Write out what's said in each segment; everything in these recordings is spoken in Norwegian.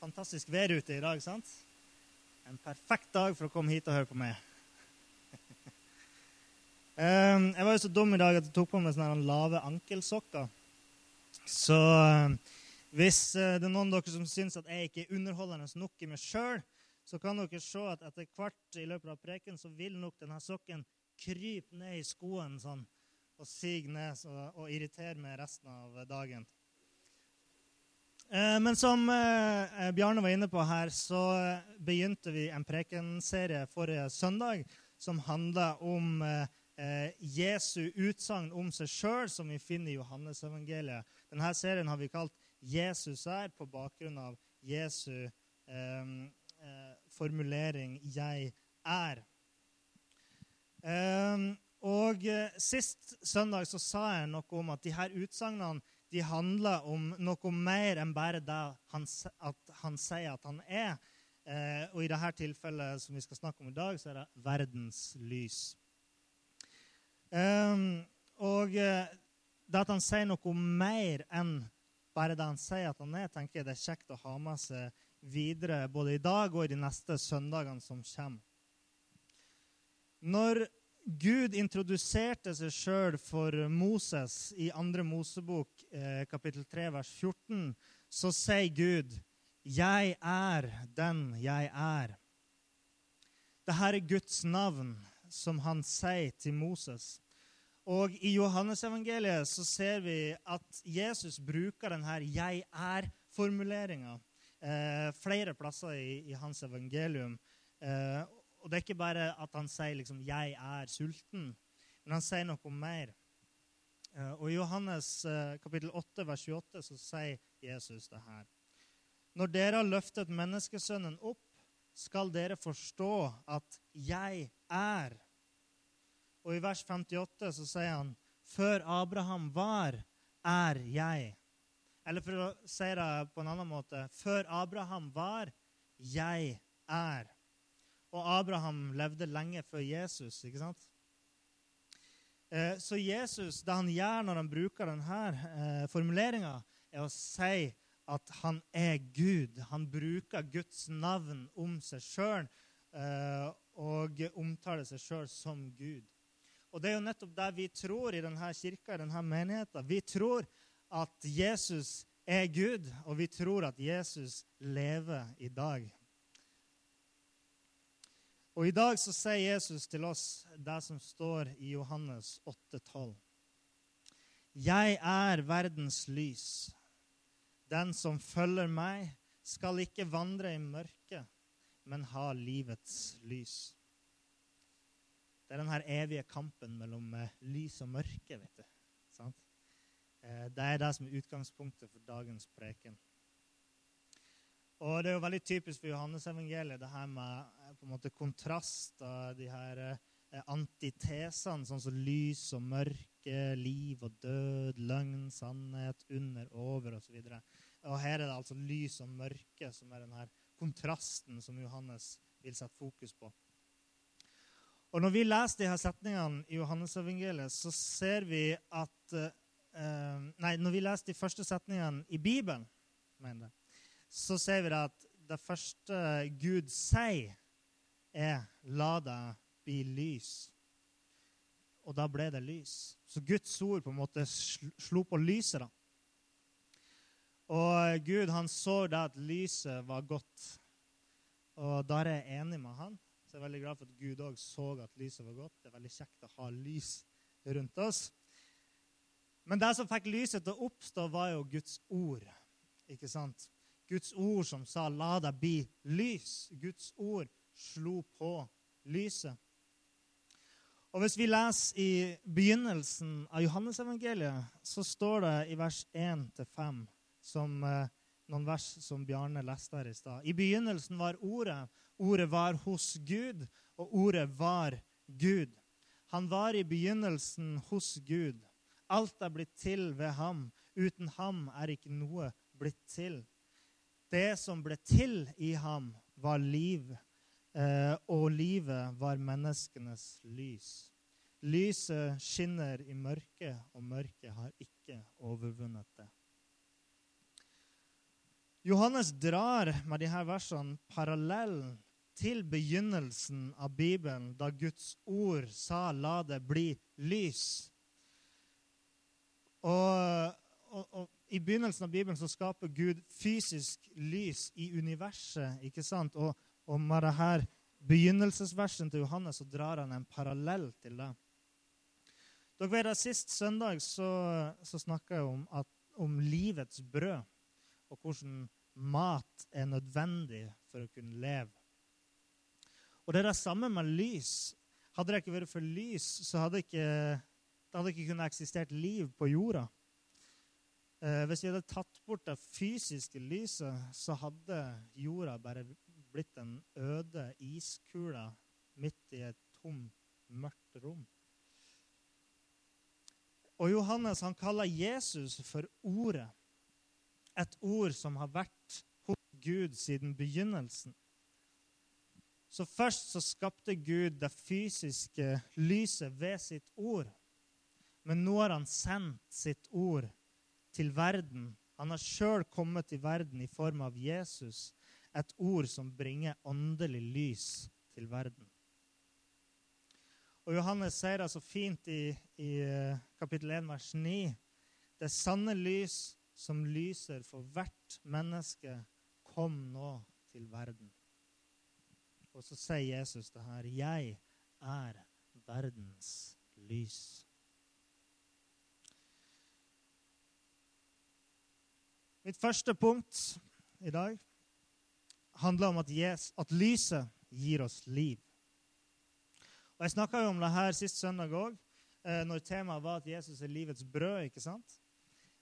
fantastisk vær ute i dag, sant? En perfekt dag for å komme hit og høre på meg. Jeg var jo så dum i dag at jeg tok på meg sånne lave ankelsokker. Så hvis uh, det er noen av dere som syns at jeg ikke er underholdende nok i meg sjøl, så kan dere se at etter hvert i løpet av preken så vil nok denne sokken krype ned i skoen sånn, og sige ned og irritere meg resten av dagen. Uh, men som uh, Bjarne var inne på her, så begynte vi en prekenserie forrige søndag som handla om eh, Jesu utsagn om seg sjøl, som vi finner i Johannesevangeliet. Denne serien har vi kalt 'Jesus er', på bakgrunn av Jesu eh, eh, formulering 'Jeg er'. Og eh, Sist søndag så sa jeg noe om at de her utsagnene de handler om noe mer enn bare det han, at han sier at han er. Eh, og i dette tilfellet som vi skal snakke om i dag, så er det verdens lys. Um, og uh, det at han sier noe mer enn bare det han sier at han er, tenker jeg det er kjekt å ha med seg videre både i dag og i de neste søndagene som kommer. Når Gud introduserte seg sjøl for Moses i 2. Mosebok eh, kapittel 3, vers 14, så sier Gud, 'Jeg er den jeg er'. Dette er Guds navn som han sier til Moses. Og I Johannesevangeliet så ser vi at Jesus bruker denne 'jeg er'-formuleringa eh, flere plasser i, i, hans evangelium. Eh, og Det er ikke bare at han sier liksom 'jeg er sulten', men han sier noe mer. Eh, og I Johannes eh, kapittel 8, vers 28 så sier Jesus det her. Når dere har løftet menneskesønnen opp, skal dere forstå at 'jeg er'. Og i vers 58 så sier han Før Abraham var, er jeg. Eller for å si det på en annen måte Før Abraham var, jeg er. Og Abraham levde lenge før Jesus, ikke sant? Eh, så Jesus, det han gjør når han bruker denne eh, formuleringa, er å si at han er Gud. Han bruker Guds navn om seg sjøl eh, og omtaler seg sjøl som Gud. Og det er jo nettopp det vi tror i denne kirka, i denne menigheten. Vi tror at Jesus er Gud, og vi tror at Jesus lever i dag. Og I dag så sier Jesus til oss det som står i Johannes 8,12. Jeg er verdens lys. Den som følger meg, skal ikke vandre i mørket, men ha livets lys. Det er denne evige kampen mellom eh, lys og mørke. vet du. Eh, det er det som er utgangspunktet for dagens preken. Og Det er jo veldig typisk for Johannes-evangeliet, det her med eh, på en måte kontraster, de her antitesene, sånn som lys og mørke, liv og død, løgn, sannhet, under, over osv. Og, så og her er det altså lys og mørke som er den her kontrasten som Johannes vil sette fokus på. Og Når vi leser de her setningene i Johannes-evangeliet, så ser vi at eh, Nei, når vi leser de første setningene i Bibelen, mener jeg, så ser vi at det første Gud sier, er 'la det bli lys'. Og da ble det lys. Så Guds ord på en måte slo på lyset. da. Og Gud han så da at lyset var godt. Og da er jeg enig med han Så jeg er veldig glad for at Gud òg så at lyset var godt. Det er veldig kjekt å ha lys rundt oss. Men det som fikk lyset til å oppstå, var jo Guds ord. Ikke sant? Guds ord som sa 'la det bli lys'. Guds ord slo på lyset. Og Hvis vi leser i begynnelsen av Johannesevangeliet, så står det i vers 1-5 som eh, noen vers som Bjarne leste her i stad. I begynnelsen var Ordet. Ordet var hos Gud, og ordet var Gud. Han var i begynnelsen hos Gud. Alt er blitt til ved ham. Uten ham er ikke noe blitt til. Det som ble til i ham, var liv, eh, og livet var menneskenes lys. Lyset skinner i mørket, og mørket har ikke overvunnet det. Johannes drar med disse versene parallellen til begynnelsen av Bibelen, da Guds ord sa 'la det bli lys'. Og, og, og, I begynnelsen av Bibelen så skaper Gud fysisk lys i universet. ikke sant? Og, og med dette begynnelsesversen til Johannes så drar han en parallell til det. Dere vet at Sist søndag så, så snakka jeg om, at, om livets brød, og hvordan mat er nødvendig for å kunne leve. Og det er det samme med lys. Hadde det ikke vært for lys, så hadde ikke, det hadde ikke kunnet eksistert liv på jorda. Eh, hvis vi hadde tatt bort det fysiske lyset, så hadde jorda bare blitt en øde iskule midt i et tomt, mørkt rom. Og Johannes han kaller Jesus for Ordet. Et ord som har vært hos Gud siden begynnelsen. Så først så skapte Gud det fysiske lyset ved sitt ord. Men nå har han sendt sitt ord til verden. Han har sjøl kommet til verden i form av Jesus, et ord som bringer åndelig lys til verden. Og Johannes sier det så fint i, i eh, kapittel 1, vers 9. Det sanne lys som lyser for hvert menneske, kom nå til verden. Og så sier Jesus det her. 'Jeg er verdens lys'. Mitt første punkt i dag handler om at, Jesus, at lyset gir oss liv. Og Jeg snakka om det her sist søndag òg, eh, når temaet var at Jesus er livets brød. ikke sant?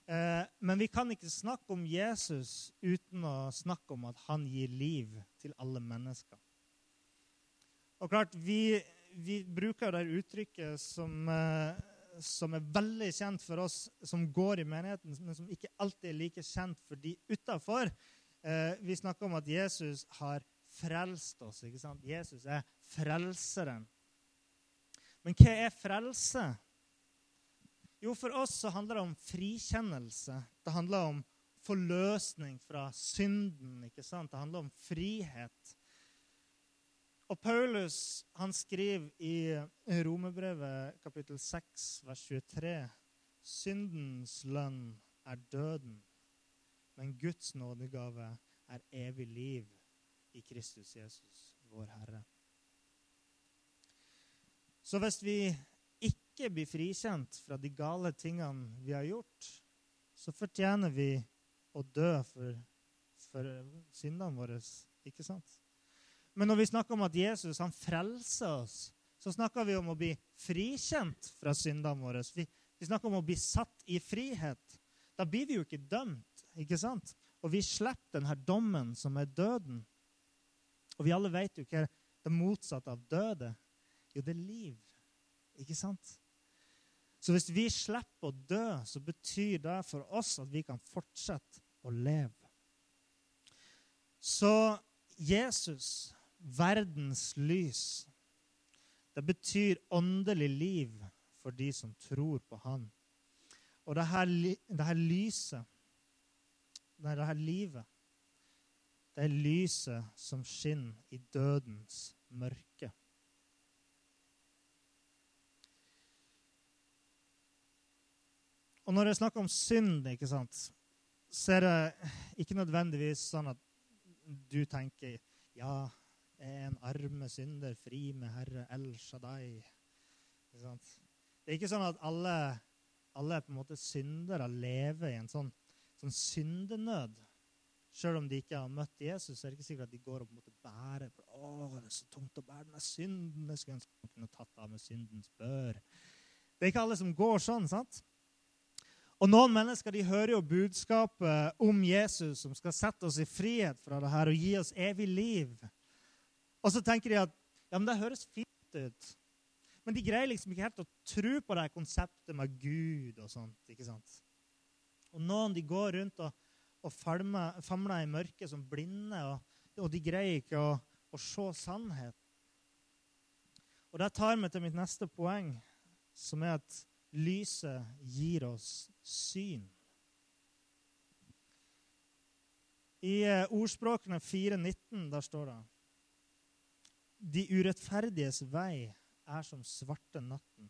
Eh, men vi kan ikke snakke om Jesus uten å snakke om at han gir liv til alle mennesker. Og klart, Vi, vi bruker det uttrykket som, eh, som, er veldig kjent for oss som går i menigheten, men som ikke alltid er like kjent for de utafor. Eh, vi snakker om at Jesus har frelst oss. ikke sant? Jesus er frelseren. Men hva er frelse? Jo, for oss så handler det om frikjennelse. Det handler om forløsning fra synden. ikke sant? Det handler om frihet. Og Paulus han skriver i Romerbrevet kapittel 6, vers 23.: Syndens lønn er døden, men Guds nådegave er evig liv i Kristus Jesus, vår Herre. Så hvis vi ikke blir frikjent fra de gale tingene vi har gjort, så fortjener vi å dø for, for syndene våre, ikke sant? Men når vi snakker om at Jesus han frelser oss, så snakker vi om å bli frikjent fra syndene våre. Vi, vi snakker om å bli satt i frihet. Da blir vi jo ikke dømt, ikke sant? Og vi slipper denne dommen, som er døden. Og vi alle vet jo hva det motsatte av død er. Jo, det er liv. Ikke sant? Så hvis vi slipper å dø, så betyr det for oss at vi kan fortsette å leve. Så Jesus verdens lys. Det betyr åndelig liv for de som tror på Han. Og det her, det her lyset, nei, det her livet, det er lyset som skinner i dødens mørke. Og når jeg snakker om synd, ikke sant, så er det ikke nødvendigvis sånn at du tenker ja, er en arme synder fri med Herre El Shaddai. Det er ikke sånn at alle, alle på en måte syndere lever i en sånn, sånn syndenød. Selv om de ikke har møtt Jesus, så er det ikke sikkert at de går og på en måte bærer på det er så tungt å bære denne synden. Jeg skulle ønske man kunne tatt av med syndens bør. Det er ikke alle som går sånn. sant? Og Noen mennesker de hører jo budskapet om Jesus, som skal sette oss i frihet fra det her og gi oss evig liv. Og så tenker de at ja, men det høres fint ut. Men de greier liksom ikke helt å tro på det konseptet med Gud og sånt. ikke sant? Og noen de går rundt og, og famler, famler i mørket som blinde, og, og de greier ikke å, å se sannhet. Og Det tar meg til mitt neste poeng, som er at lyset gir oss syn. I eh, ordspråkene 4.19 der står det De urettferdiges vei er som svarte natten.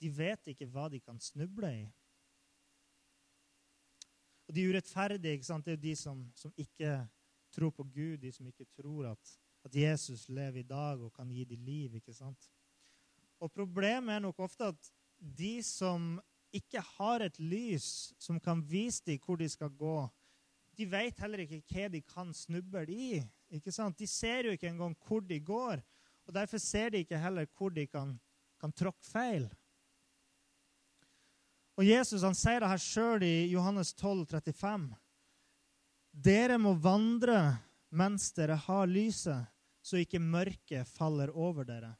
De vet ikke hva de kan snuble i. Og De urettferdige det er de som, som ikke tror på Gud, de som ikke tror at, at, Jesus lever i dag og kan gi dem liv. ikke sant? Og Problemet er nok ofte at de som ikke har et lys som kan vise dem hvor de skal gå, de vet heller ikke hva de kan snuble i. ikke sant? De ser jo ikke engang hvor de går, og derfor ser de ikke heller hvor de kan, kan tråkke feil. Og Jesus han sier det her sjøl i Johannes 12, 35. Dere må vandre mens dere har lyset, så ikke mørket faller over dere.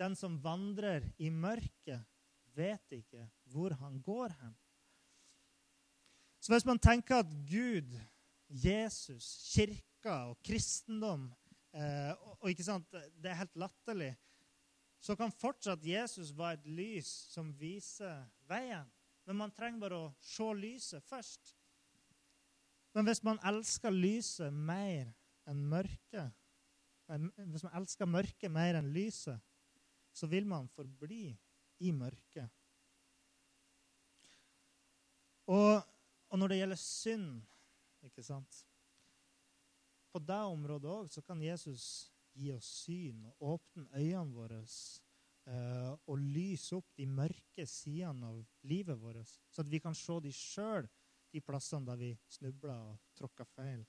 Den som vandrer i mørket, vet ikke hvor han går hen. Så hvis man tenker at Gud, Jesus, kirka og kristendom eh, og, og, ikke sant, Det er helt latterlig. Så kan fortsatt Jesus være et lys som viser veien. Men man trenger bare å se lyset først. Men hvis man elsker lyset mer enn mørket, hvis man elsker mørket mer enn lyset, så vil man forbli i mørket. Og, og når det gjelder synd ikke sant? På det området òg kan Jesus gi oss syn og åpne øynene våre eh, og lyse opp de mørke sidene av livet vårt, så at vi kan se de sjøl, de plassene der vi snubla og tråkka feil.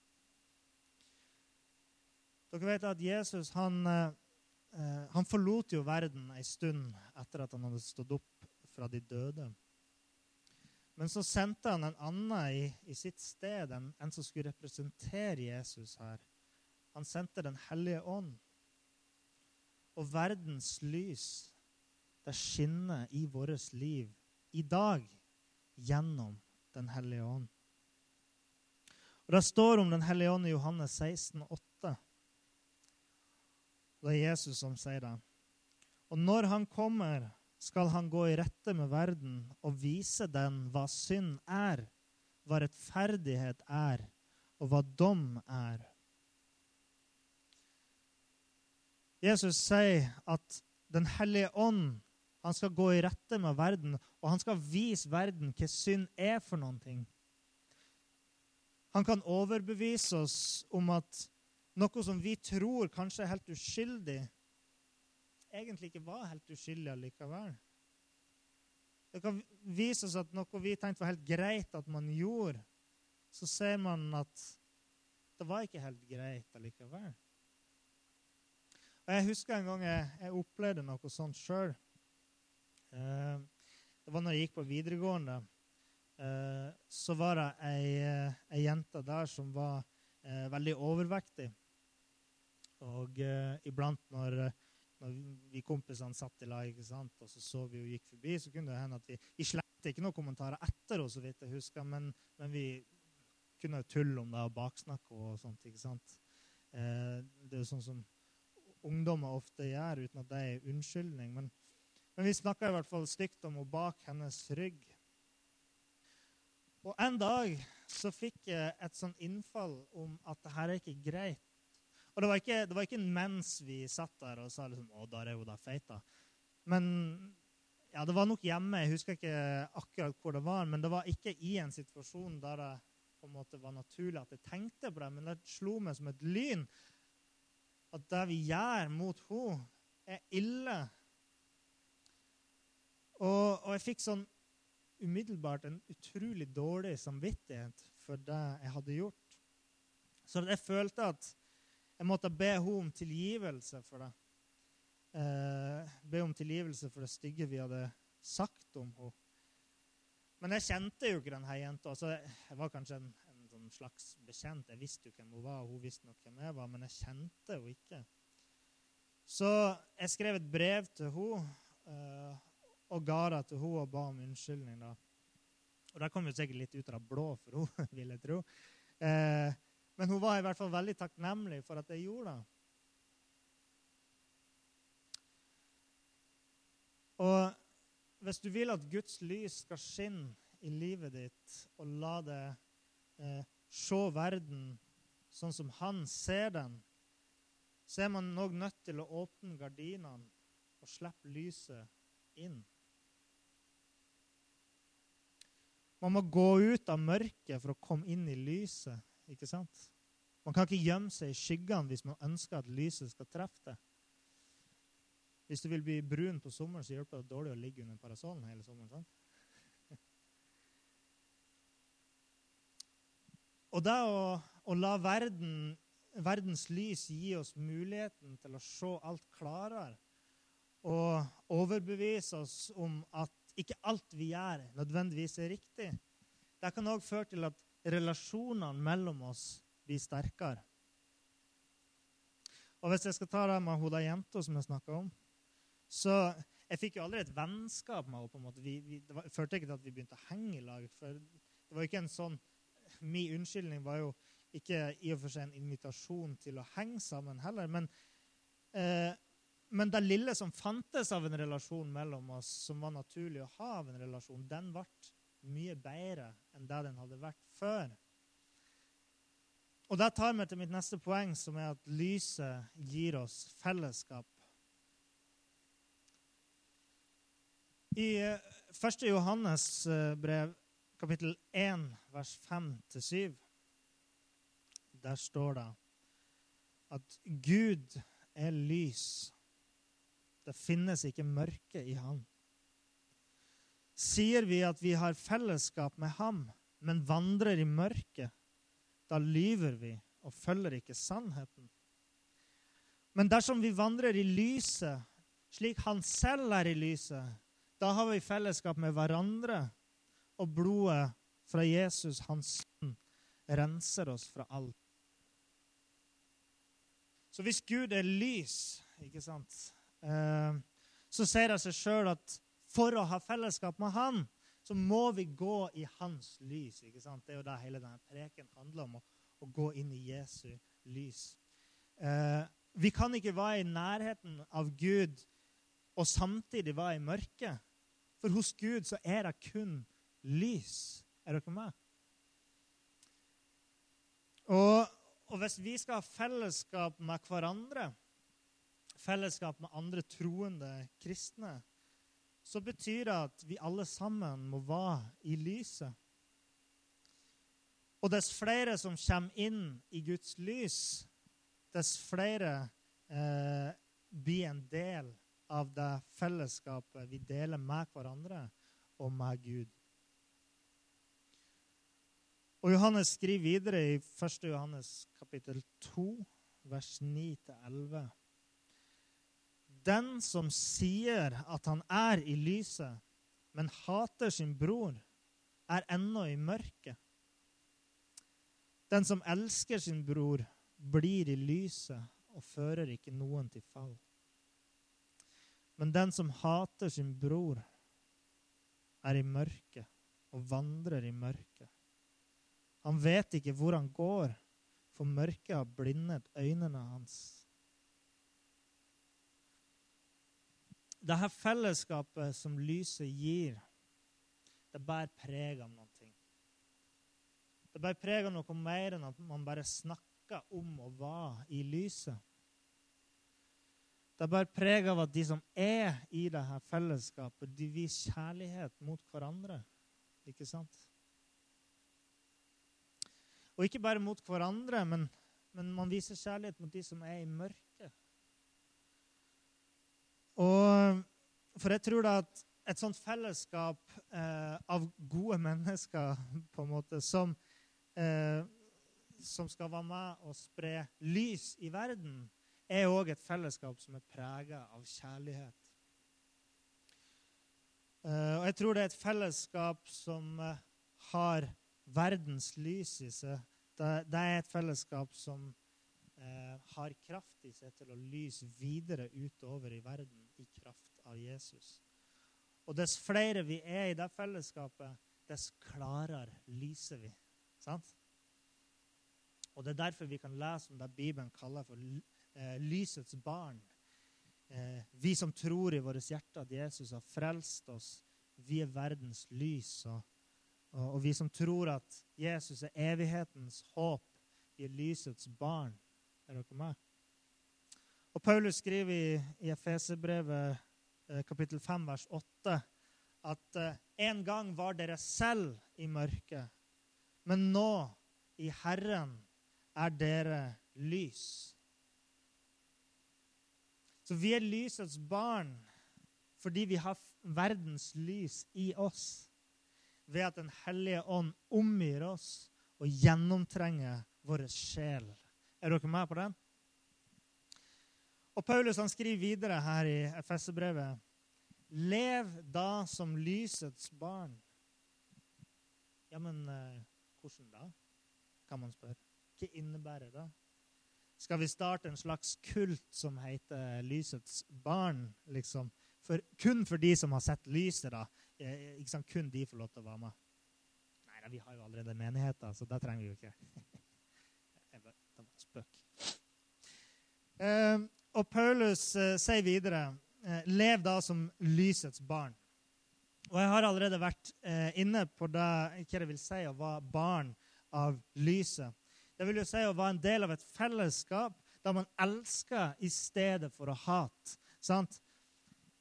Dere vet at Jesus han, eh, han forlot jo verden ei stund etter at han hadde stått opp fra de døde. Men så sendte han en annen i, i sitt sted, en, en, som skulle representere Jesus her. Han sendte Den hellige ånd. Og verdens lys, det skinner i vårt liv i dag gjennom Den hellige ånd. Og Det står om Den hellige ånd i Johannes 16, 8. Det er Jesus som sier det. Og når han kommer skal han gå i rette med verden og vise den hva synd er, hva rettferdighet er, og hva dom er. Jesus sier at Den hellige ånd han skal gå i rette med verden, og han skal vise verden hva synd er for noen ting. Han kan overbevise oss om at noe som vi tror kanskje er helt uskyldig, egentlig ikke var helt uskyldig allikevel. Det kan vise oss at noe vi tenkte var helt greit at man gjorde, så ser man at det var ikke helt greit allikevel. Og Jeg husker en gang jeg, jeg opplevde noe sånt sjøl. Eh, det var når jeg gikk på videregående. Eh, så var det ei, eh, ei jente der som var veldig overvektig. Og iblant når når vi kompisene satt i lag og så så vi og gikk forbi, så kunne det hende at vi Vi slette ikke noen kommentarer etter oss, så vidt jeg husker, men, men vi kunne jo tulle om det og baksnakke og sånt. ikke sant? Eh, det er jo sånn som ungdommer ofte gjør, uten at det er unnskyldning. Men, men vi snakka i hvert fall stygt om henne bak hennes rygg. Og en dag så fikk jeg et sånn innfall om at det her er ikke greit. Og det var, ikke, det var ikke mens vi satt der og sa liksom, å, der er hun da feita. Men ja, det var nok hjemme. Jeg husker ikke akkurat hvor det var. Men det var ikke i en situasjon der det på en måte var naturlig at jeg tenkte på det. Men det slo meg som et lyn at det vi gjør mot henne, er ille. Og, og jeg fikk sånn umiddelbart en utrolig dårlig samvittighet for det jeg hadde gjort. Så jeg følte at jeg måtte be henne om tilgivelse for det. Eh, be om tilgivelse for det stygge vi hadde sagt om henne. Men jeg kjente jo ikke denne jenta. Altså, jeg var kanskje en, en sånn slags bekjent. Jeg visste jo hvem hun var, og hun visste nok hvem jeg var, men jeg kjente henne ikke. Så jeg skrev et brev til henne eh, og ga det til henne og ba om unnskyldning. da. Og det kom jo sikkert litt ut av det blå for henne, vil jeg tro. Eh, men hun var i hvert fall veldig takknemlig for at jeg gjorde det. Og hvis du vil at Guds lys skal skinne i livet ditt, og la det eh, se verden sånn som han ser den, så er man nok nødt til å åpne gardinene og slippe lyset inn. Man må gå ut av mørket for å komme inn i lyset. ikke sant? Man kan ikke gjemme seg i skyggene hvis man ønsker at lyset skal treffe det. Hvis du vil bli brun på sommeren, så hjelper det dårlig å ligge under parasollen hele sommeren. sant? Og det å, å la verden, verdens lys gi oss muligheten til å se alt klarere og overbevise oss om at ikke alt vi gjør, nødvendigvis er riktig. Det kan òg føre til at relasjonene mellom oss blir sterkere. Og Hvis jeg skal ta det med hun jenta som jeg snakka om så Jeg fikk jo aldri et vennskap med henne. på en måte. Vi, vi, det var, jeg ikke til at vi begynte å henge i lag. for det var ikke en sånn, Min unnskyldning var jo ikke i og for seg en invitasjon til å henge sammen heller. Men eh, men det lille som fantes av en relasjon mellom oss, som var naturlig å ha av en relasjon, den ble mye bedre enn det den hadde vært før. Og Det tar meg til mitt neste poeng, som er at lyset gir oss fellesskap. I 1. Eh, Johannes eh, brev, kapittel 1, vers 5-7, der står det at Gud er lys det finnes ikke mørke i ham. Sier vi at vi har fellesskap med ham, men vandrer i mørket, da lyver vi og følger ikke sannheten. Men dersom vi vandrer i lyset, slik han selv er i lyset, da har vi fellesskap med hverandre, og blodet fra Jesus, hans sønn, renser oss fra alt. Så hvis Gud er lys, ikke sant Eh, så sier det seg sjøl at for å ha fellesskap med Han, så må vi gå i Hans lys. ikke sant? Det er jo det hele denne preken handler om, å gå inn i Jesu lys. Eh, vi kan ikke være i nærheten av Gud og samtidig være i mørket. For hos Gud så er det kun lys. Er dere med? Og, og hvis vi skal ha fellesskap med hverandre, fellesskap med andre troende kristne, så betyr det at vi alle sammen må være i lyset. Og dess flere som kommer inn i Guds lys, dess flere eh, blir en del av det fellesskapet vi deler med hverandre og med Gud. Og Johannes skriver videre i 1. Johannes kapittel 2, vers 9-11. Den som sier at han er i lyset, men hater sin bror, er ennå i mørket. Den som elsker sin bror, blir i lyset og fører ikke noen til fall. Men den som hater sin bror, er i mørket og vandrer i mørket. Han vet ikke hvor han går, for mørket har blindet øynene hans. Dette fellesskapet som lyset gir, det bærer preg av noe. Det bærer preg av noe mer enn at man bare snakker om å være i lyset. Det bærer preg av at de som er i dette fellesskapet, de viser kjærlighet mot hverandre. Ikke sant? Og ikke bare mot hverandre, men, men man viser kjærlighet mot de som er i mørket. Og, for jeg tror da at et sånt fellesskap eh, av gode mennesker på en måte, som, eh, som skal være med og spre lys i verden, er òg et fellesskap som er prega av kjærlighet. Eh, og jeg tror det er et fellesskap som eh, har verdens lys i seg. Det, det er et fellesskap som eh, har kraft i seg til å lyse videre utover i verden i kraft av Jesus. Og dess flere vi er i det fellesskapet, dess klarere lyser vi. Sant? Og Det er derfor vi kan lese om det Bibelen kaller for eh, lysets barn. Eh, vi som tror i vårt hjerte at Jesus har frelst oss, vi er verdens lys. og Og, vi som tror at Jesus er evighetens håp, vi er lysets barn. Er dere med? Og Paulus skriver i, i Efeserbrevet eh, kapittel 5, vers 8, at en gang var dere selv i mørket, men nå, i Herren, er dere lys. Så vi er lysets barn fordi vi har verdens lys i oss. Ved at Den hellige ånd omgir oss og gjennomtrenger vår sjel. Er dere med på den? Og Paulus han skriver videre her i FS-brevet. Lev da som lysets barn. Ja, men eh, hvordan da? Kan man spørre. Hva innebærer det? Skal vi starte en slags kult som heter Lysets barn? liksom? For, kun for de som har sett lyset, da. Eh, ikke sant? Kun de får lov til å være med. Nei da, vi har jo allerede menigheter, så det trenger vi jo ikke. det var spøk. Eh, og Paulus eh, sier videre eh, Lev da som lysets barn. Og jeg har allerede vært eh, inne på det, hva det vil si å være barn av lyset. Det vil jo si å være en del av et fellesskap der man elsker i stedet for å hate. Sant?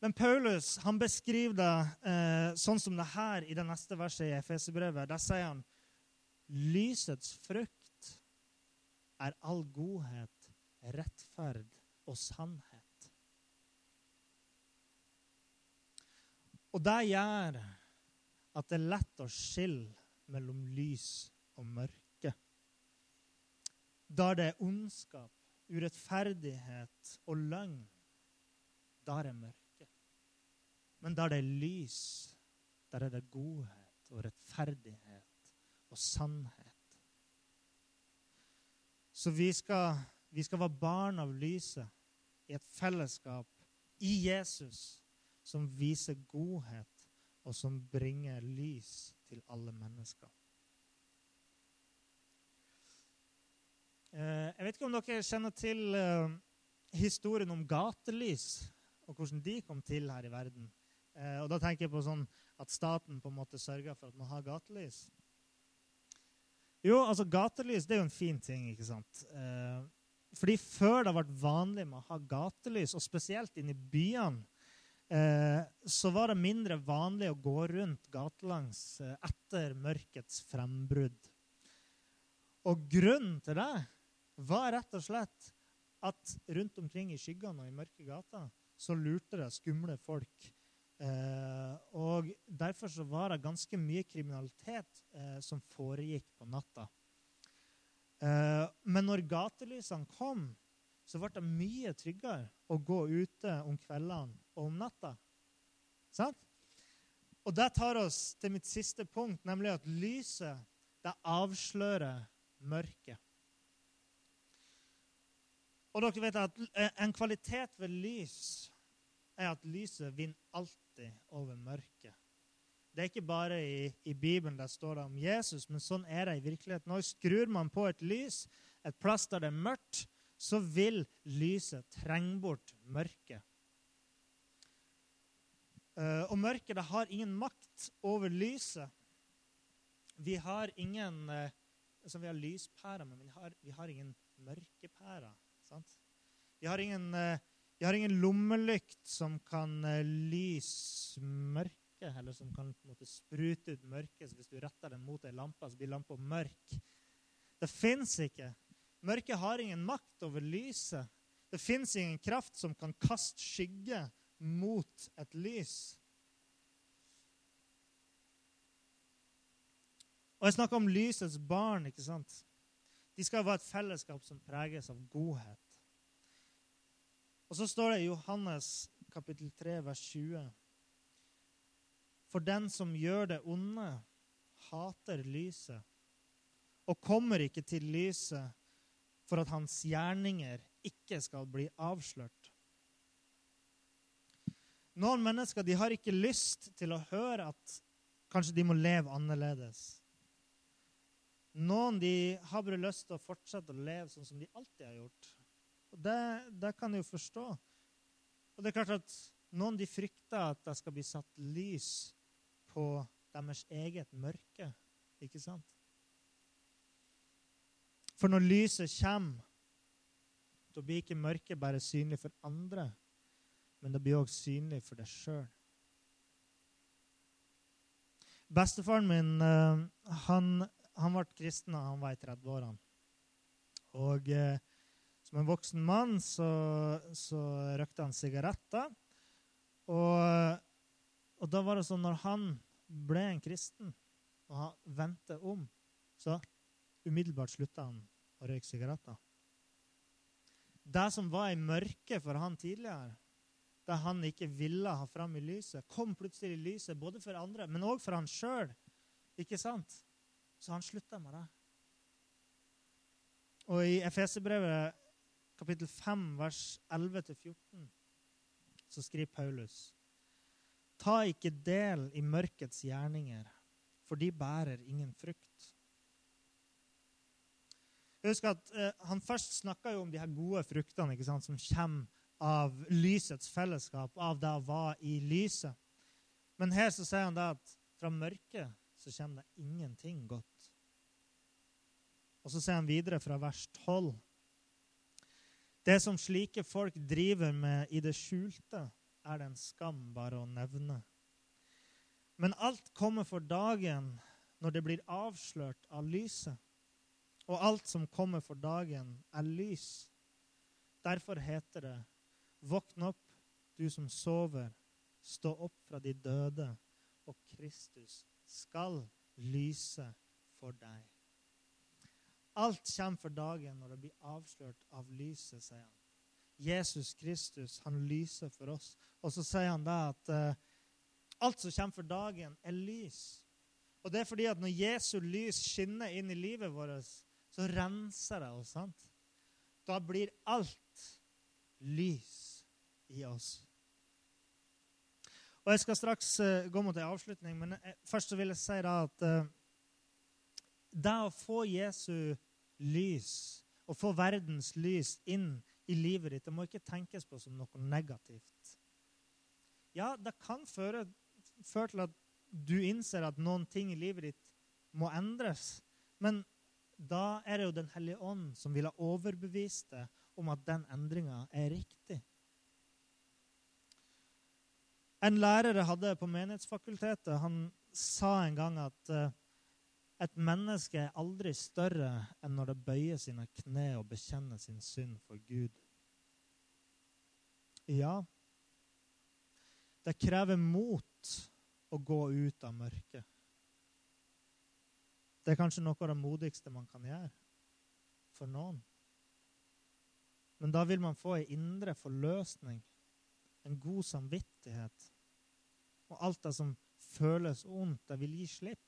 Men Paulus han beskriver det eh, sånn som det her i det neste verset i Efeserbrevet. Der sier han lysets frukt er all godhet, rettferd og sannhet. Og det gjør at det er lett å skille mellom lys og mørke der det er ondskap, urettferdighet og løgn, der er mørke. Men der det er lys, der er det godhet og rettferdighet og sannhet. Så vi skal, vi skal være barn av lyset i et fellesskap i Jesus som viser godhet, og som bringer lys til alle mennesker. Eh, jeg vet ikke om dere kjenner til eh, historien om gatelys, og hvordan de kom til her i verden. Eh, og Da tenker jeg på sånn at staten på en måte sørger for at man har gatelys. Jo, altså Gatelys det er jo en fin ting. ikke sant? Fordi Før det har vært vanlig med å ha gatelys, og spesielt inne i byene, så var det mindre vanlig å gå rundt gatelangs etter mørkets frembrudd. Og grunnen til det var rett og slett at rundt omkring i skyggene og i mørke gater så lurte det skumle folk. Eh, og Derfor så var det ganske mye kriminalitet eh, som foregikk på natta. Eh, men når gatelysene kom, så ble det mye tryggere å gå ute om kveldene om natta. Sant? Og det tar oss til mitt siste punkt, nemlig at lyset det avslører mørket. Og dere vet at eh, En kvalitet ved lys er at lyset vinner alltid over mørket. Det er ikke bare i, i Bibelen der står det om Jesus, men sånn er det i virkeligheten. Når skrur man på et lys, et plass der det er mørkt, så vil lyset trenge bort mørket. Uh, og mørket det har ingen makt over lyset. Vi har ingen uh, altså Vi har lyspærer, men vi har, vi har ingen mørkepærer. Sant? Vi har ingen, vi eh, har ingen lommelykt som kan eh, lyse mørket, eller som kan på en måte, sprute ut mørket. Så hvis du retter den mot ei lampe, så blir lampa mørk. Det fins ikke. Mørket har ingen makt over lyset. Det fins ingen kraft som kan kaste skygge mot et lys. Og Jeg snakker om lysets barn. ikke sant? De skal være et fellesskap som preges av godhet. Og så står det i Johannes kapittel 3, vers 20. For den som gjør det onde, hater lyset og kommer ikke til lyset for at hans gjerninger ikke skal bli avslørt. Noen mennesker de har ikke lyst til å høre at kanskje de må leve annerledes. Noen de har bare lyst til å fortsette å leve sånn som de alltid har gjort. Og Det, det kan jeg jo forstå. Og det er klart at Noen de frykter at det skal bli satt lys på deres eget mørke. Ikke sant? For når lyset kommer, da blir ikke mørket bare synlig for andre, men det blir også synlig for deg sjøl. Bestefaren min eh, han, han ble kristen da han var i 30-årene. Og eh, som en voksen mann så, så røkte han sigaretter. Og, og da var det sånn når han ble en kristen, og han vendte om, så umiddelbart slutta han å røyke sigaretter. Det som var i mørket for han tidligere, det han ikke ville ha fram i lyset, kom plutselig i lyset, både for andre, men òg for han sjøl. Ikke sant? Så han slutta med det. Og i Efeserbrevet kapittel 5, vers 11-14, så skriver Paulus Ta ikke del i mørkets gjerninger, for de bærer ingen frukt. Husker at eh, Han først snakka om de her gode fruktene ikke sant, som kommer av lysets fellesskap, av det å være i lyset. Men her så sier han da at fra mørket så kommer det ingenting godt. Og så sier han videre fra vers 12. Det som slike folk driver med i det skjulte, er det en skam bare å nevne. Men alt kommer for dagen når det blir avslørt av lyset og alt som kommer for dagen, er lys. Derfor heter det, våkn opp, du som sover, stå opp fra de døde, og Kristus skal lyse for deg. Alt kommer for dagen når det blir avslørt av lyset, sier han. Jesus Kristus, han lyser for oss. Og så sier han da at uh, alt som kommer for dagen, er lys. Og det er fordi at når Jesu lys skinner inn i livet vårt, så renser det oss. sant? Da blir alt lys oss. Og Jeg skal straks uh, gå mot en avslutning, men først så vil jeg si da at uh, det å få Jesu lys, å få verdens lys inn i livet ditt, det må ikke tenkes på som noe negativt. Ja, det kan føre, føre til at du innser at noen ting i livet ditt må endres. Men da er det jo Den hellige ånd som vil ha overbevist deg om at den endringa er riktig. En lærer jeg hadde på Menighetsfakultetet, han sa en gang at uh, et menneske er aldri større enn når det bøyer sine kne og bekjenner sin synd for Gud. Ja, det krever mot å gå ut av mørket. Det er kanskje noe av det modigste man kan gjøre for noen. Men da vil man få ei indre forløsning, en god samvittighet. Og alt det som føles ondt, det vil gi slipp.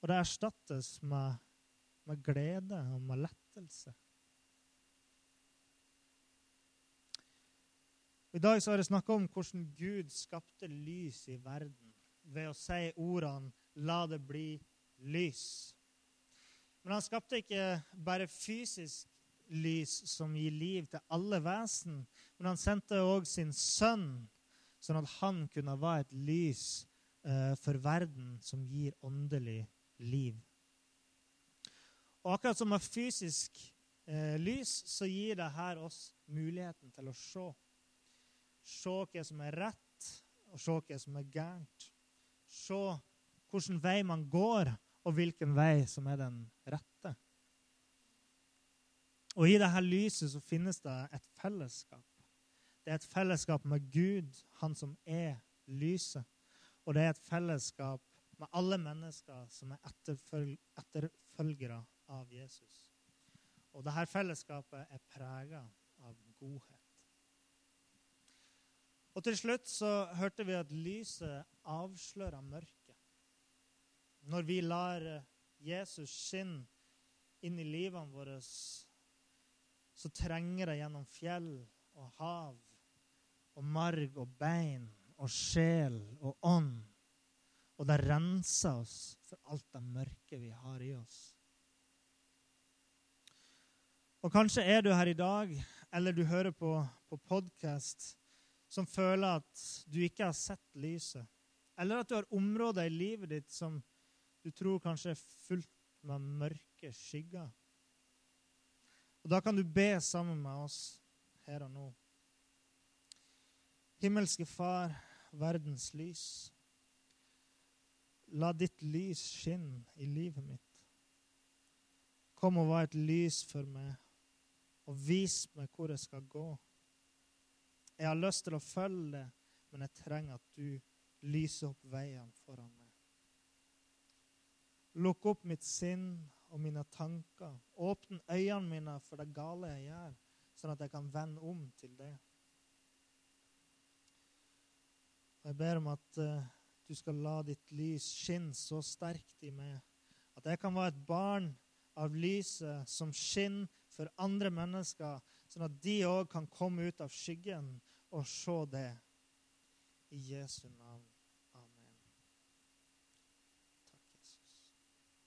Og det erstattes med, med glede og med lettelse. I dag så har jeg snakka om hvordan Gud skapte lys i verden ved å si ordene 'la det bli lys. Men han skapte ikke bare fysisk lys som gir liv til alle vesen, men han sendte òg sin sønn, sånn at han kunne være et lys eh, for verden som gir åndelig liv. Og akkurat som med fysisk eh, lys, så gir det her oss muligheten til å se. Se hva som er rett, og se hva som er gærent. Se hvilken vei man går, og hvilken vei som er den rette. Og I dette lyset så finnes det et fellesskap. Det er et fellesskap med Gud, han som er lyset. Og det er et fellesskap med alle mennesker som er etterfølg etterfølgere av Jesus. Og dette fellesskapet er prega av godhet. Og til slutt så hørte vi at lyset avslører mørket. Når vi lar Jesus skinne inn i livene våre, så trenger det gjennom fjell og hav og marg og bein og sjel og ånd. Og det renser oss for alt det mørke vi har i oss. Og kanskje er du her i dag, eller du hører på, på podkast, som føler at du ikke har sett lyset. Eller at du har områder i livet ditt som du tror kanskje er fullt med mørke skygger. Og Da kan du be sammen med oss her og nå. Himmelske Far, verdens lys. La ditt lys skinne i livet mitt. Kom og vær et lys for meg, og vis meg hvor jeg skal gå. Jeg har lyst til å følge det, men jeg trenger at du lyser opp veien foran meg. Lukk opp mitt sinn og mine tanker. Åpne øynene mine for det gale jeg gjør, sånn at jeg kan vende om til det. Og Jeg ber om at uh, du skal la ditt lys skinne så sterkt i meg at jeg kan være et barn av lyset som skinner for andre mennesker, sånn at de òg kan komme ut av skyggen og se det i Jesu navn.